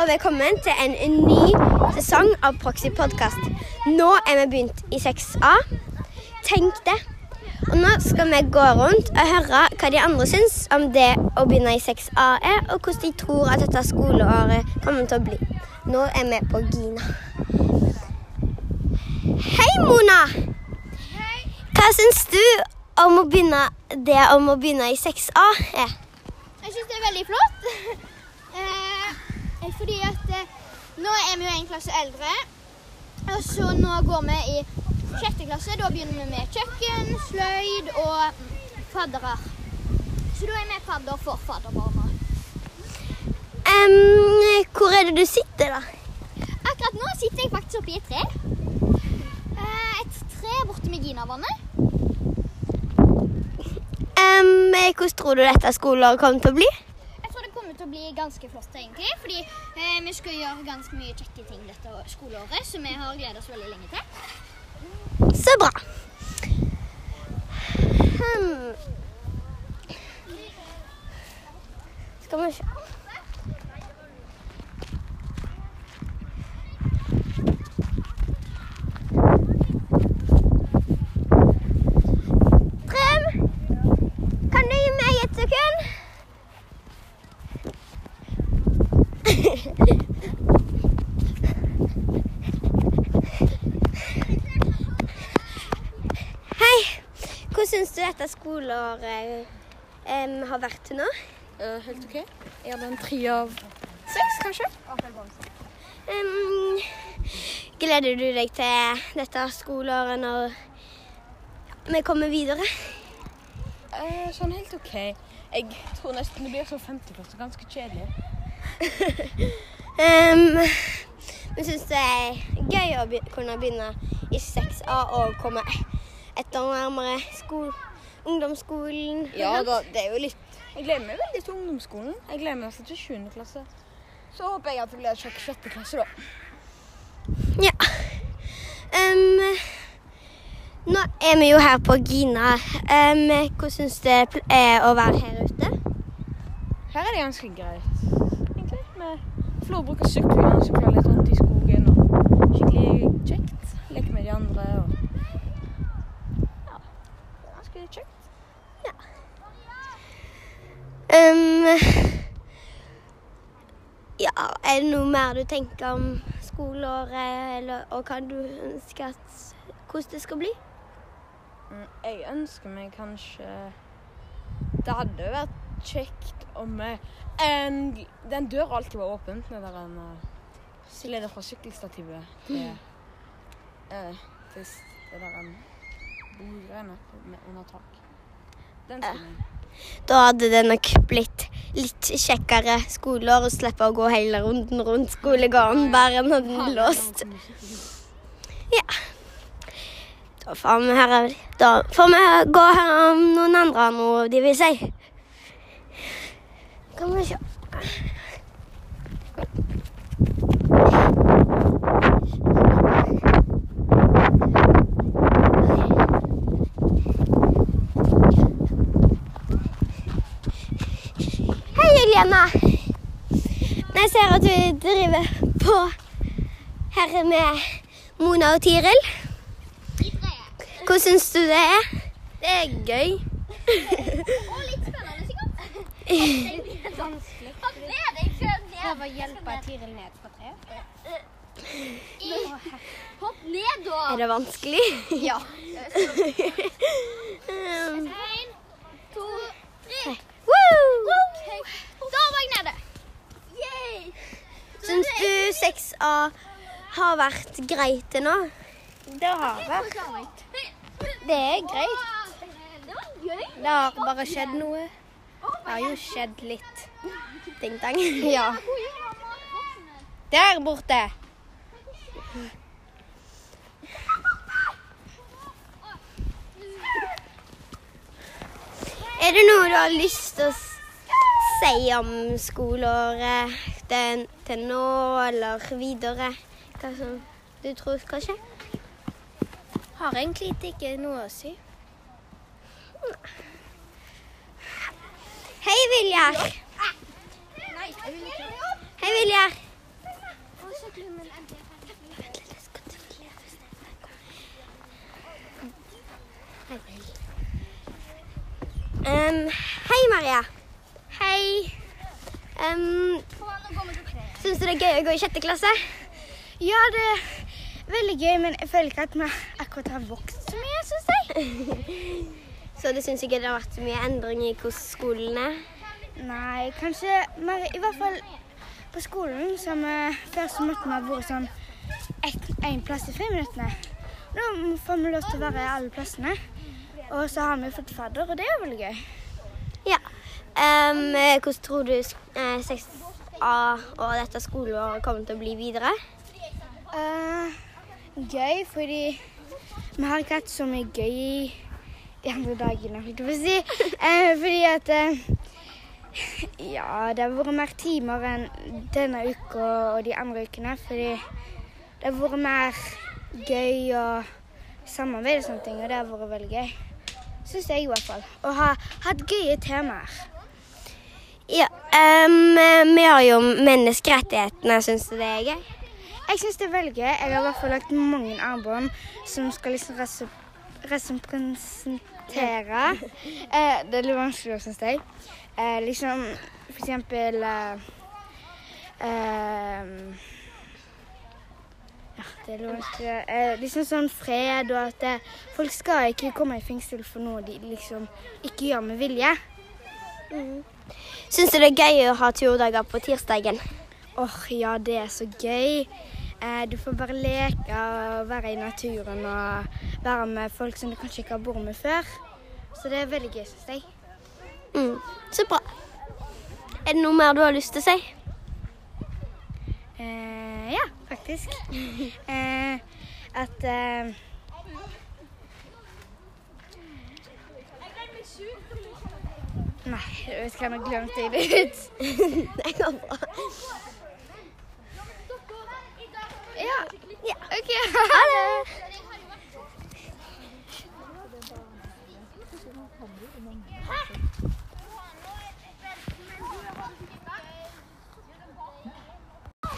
og velkommen til en, ny sesong av Proxy podkast. Nå er vi begynt i 6A. Tenk det. Og nå skal vi gå rundt og høre hva de andre syns om det å begynne i 6A er, og hvordan de tror at dette skoleåret kommer til å bli. Nå er vi på Gina. Hei, Mona. Hva syns du om å begynne det om å begynne i 6A er? Jeg syns det er veldig flott. Eh, fordi at eh, nå er vi jo en klasse eldre. Og så nå går vi i sjette klasse. Da begynner vi med kjøkken, sløyd og fadderer. Så da er vi fadder for fadderbarna. Um, hvor er det du sitter, da? Akkurat nå sitter jeg faktisk oppi et tre. Eh, et tre borte med Ginavannet. Um, hvordan tror du dette skoleåret kommer til å bli? Jeg tror det kommer til å bli ganske flott, egentlig. Fordi eh, vi skal gjøre ganske mye kjekke ting dette skoleåret, så vi har gledet oss veldig lenge til. Så bra. Hmm. Skal vi se Trym, kan du gi meg et sekund? Hei. Hvordan syns du dette skoleåret um, har vært til nå? Uh, helt OK. Jeg hadde en tre av seks, kanskje. Um, gleder du deg til dette skoleåret når vi kommer videre? Uh, sånn helt OK. Jeg tror nesten det blir sånn 50 ganske kjedelig. Um, vi syns det er gøy å be kunne begynne i 6A og komme et år nærmere ungdomsskolen. Ja da, det er jo litt Jeg gleder meg veldig til ungdomsskolen. Jeg gleder meg også til 7. klasse. Så håper jeg at det blir meg til 6. klasse, da. Ja. Um, nå er vi jo her på Gina. Um, hvordan syns du det er å være her ute? Her er det ganske greit. Vi får lov å bruke syklene og sykle litt rundt i skogen. og Skikkelig kjekt. Leke med de andre og Ja. Ganske kjekt. Um, ja, er det noe mer du tenker om skoleåret, eller, og hva du ønsker at, hvordan det skal bli? Mm, Jeg ønsker meg kanskje Det hadde vært kjekt om eh, en, den døra alltid var åpen. Den der en uh, fra sykkelstativet til, uh, til det der en bordgreiene med- under tak. Den. Da hadde det nok blitt litt kjekkere skoleår å slippe å gå hele runden rundt skolegården bare når den låst. Ja. Da får vi høre Da får vi gå her om noen andre har noe de vil si. Kan vi se. Hei, Juliana. Jeg ser at du driver på her med Mona og Tiril. Hvordan syns du det er? Det er gøy. Og litt spennende, sikkert. Det vanskelig. Hopp ned, jeg kjører ned. Prøv å hjelpe Tiril ned fra treet. Hopp ned, da. Er det vanskelig? Ja. En, to, tre. woo! Da var jeg nede. Yay. Syns du 6A har vært greit til nå? Det har vært. Det er greit. Det var gøy. Det har bare skjedd noe. Det har jo skjedd litt. Ting-tang. Ja. Der borte. Er det noe du har lyst til å si om skoleåret til, til nå eller videre? Hva som du tror skal skje? Har egentlig ikke noe å si. Hei, Viljar. Hei, Viljar. Um, hei, Maria. Hei. Um, Syns du det er gøy å gå i sjette klasse? Ja, det er veldig gøy, men jeg føler ikke at vi akkurat har vokst så mye, syns jeg. Så du syns ikke det har vært så mye endring i hvordan skolen er? Nei, kanskje mer I hvert fall på skolen, som først før så måtte vi ha vært sånn én plass i friminuttene. Nå får vi lov til å være i alle plassene. Og så har vi fått fadder, og det er veldig gøy. Ja. Um, hvordan tror du eh, 6A og dette skoleåret kommer til å bli videre? Uh, gøy, fordi vi har ikke hatt så mye gøy andre dagene, holdt jeg på å si. Eh, fordi at eh, Ja, det har vært mer timer enn denne uka og de andre ukene. Fordi det har vært mer gøy og samarbeid og sånne ting, og det har vært veldig gøy. Syns jeg i hvert fall. Og ha hatt gøye temaer. Ja. um, vi har jo menneskerettighetene. Syns du det er gøy? Jeg syns det er veldig gøy. Jeg har i hvert fall lagt mange armbånd som skal liksom rese- representere eh, Det er litt vanskelig, syns jeg. Eh, liksom for eksempel eh, eh, Ja, det er litt vanskelig. Eh, liksom sånn fred og at eh, folk skal ikke komme i fengsel for noe de liksom ikke gjør med vilje. Syns du det er gøy å ha turdager på tirsdagen? Åh, ja, det er så gøy. Eh, du får bare leke og være i naturen og være med folk som du kanskje ikke har vært med før. Så det er veldig gøy, syns jeg. Mm. Så bra. Er det noe mer du har lyst til å si? Eh, ja, faktisk. eh, at eh, Nei, jeg vet ikke hva jeg glemte det ut. det går bra. Ja, Ja. OK. Ha det.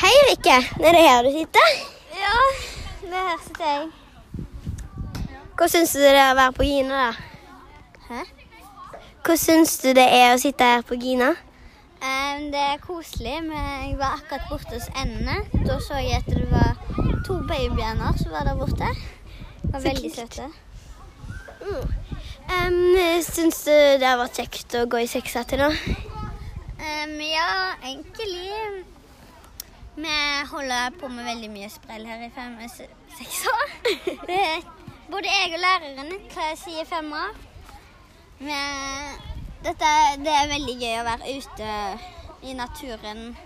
Hei, Rikke. Er det her du sitter? Ja, det her sitter jeg. Hva syns du det er å være på Gina, da? Hæ? Hva syns du det er å sitte her på Gina? Um, det er koselig, men jeg var akkurat borte hos endene. Da så jeg at det var to babyer som var der borte. Det var veldig søte. søte. Um, syns du det har vært kjekt å gå i seksa til nå? Um, ja, egentlig. Vi holder på med veldig mye sprell her i fem, og seks år. Både jeg og læreren sier femmer. Men dette, det er veldig gøy å være ute i naturen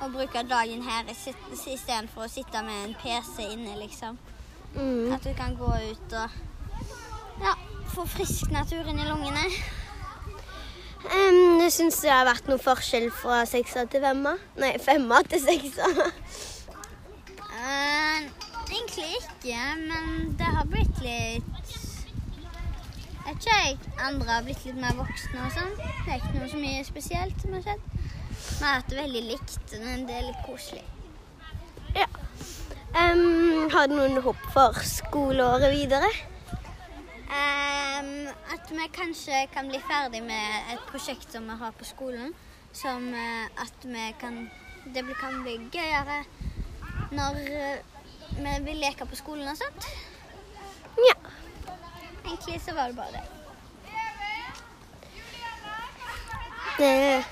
og bruke dagen her istedenfor å sitte med en PC inne, liksom. Mm. At du kan gå ut og ja, få frisk natur inn i lungene. Um, syns det har vært noen forskjell fra seksa til femma? Nei, femma til seksa. uh, egentlig ikke, men det har blitt litt Jeg vet ikke jeg. Andre har blitt litt mer voksne og sånn. Det er ikke noe så mye spesielt som har skjedd. Vi har hatt det veldig likt, men det er litt koselig. Um, har du noen håp for skoleåret videre? Um, at vi kanskje kan bli ferdig med et prosjekt som vi har på skolen. Som eh, at vi kan Det kan bli gøyere når eh, vi vil leke på skolen og sånt. Ja. Egentlig så var det bare det. Eh,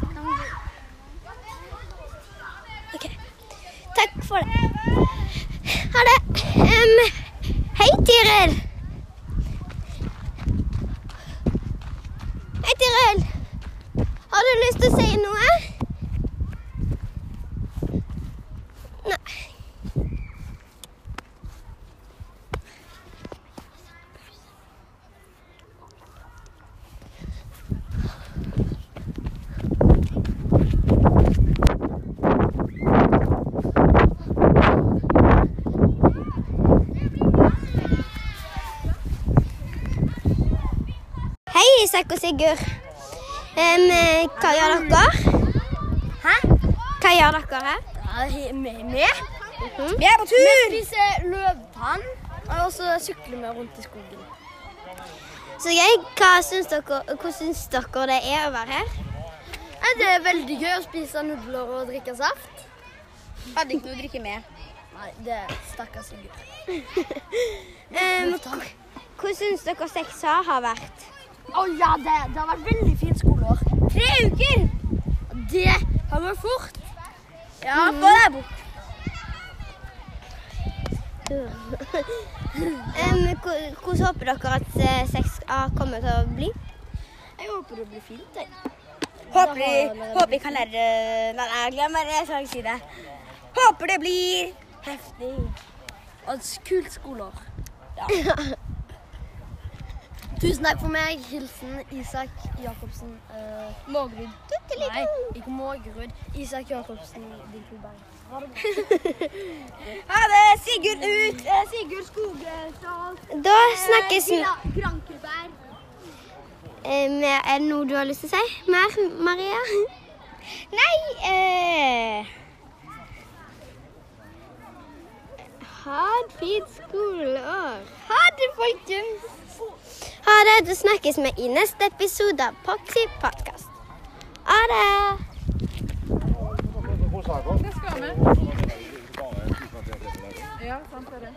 Kan vi- OK. Takk for det. Ha det. Um, hei, Tiril. Hei, Tiril. Har du lyst til å si noe? Nei. Isak og Sigurd. Eh, hva gjør dere? Hæ? Hva gjør dere her? Vi er på tur! Vi spiser løvtann, og så sykler vi rundt i skogen. Så gøy. Hva syns dere, hvordan syns dere det er å være her? Det er veldig gøy å spise nudler og drikke saft. Hadde ikke noe å drikke med. Nei, det er stakkars Sigurd. Um, hvordan syns dere 6A har vært? Å ja, det, det har vært veldig fint skoleår. Tre uker! Det har gått fort. Ja, få deg bort. Um, hvordan håper dere at sex 6A kommer til å bli? Jeg håper det blir fint. Jeg. Håper vi, håper vi kan lære Nei, jeg glemmer det. Jeg skal ikke si det. Håper det blir heftig. Og et kult skoleår. Tusen takk for meg. Hilsen Isak Jacobsen. Uh, Mågerud. Nei, ikke Mågerud. Isak Jacobsen, din klubbeier. Ha det! Sigurd ut! Eh, Sigurd Skogdal. Da snakkes vi. Grankebær. Um, er det noe du har lyst til å si mer, Maria? Nei eh, Ha et fint skoleår. Ha det, folkens. Ha det. Du snakkes med i neste episode av Poxy Podcast. Ha det. Det skal vi. Ja, sant er det.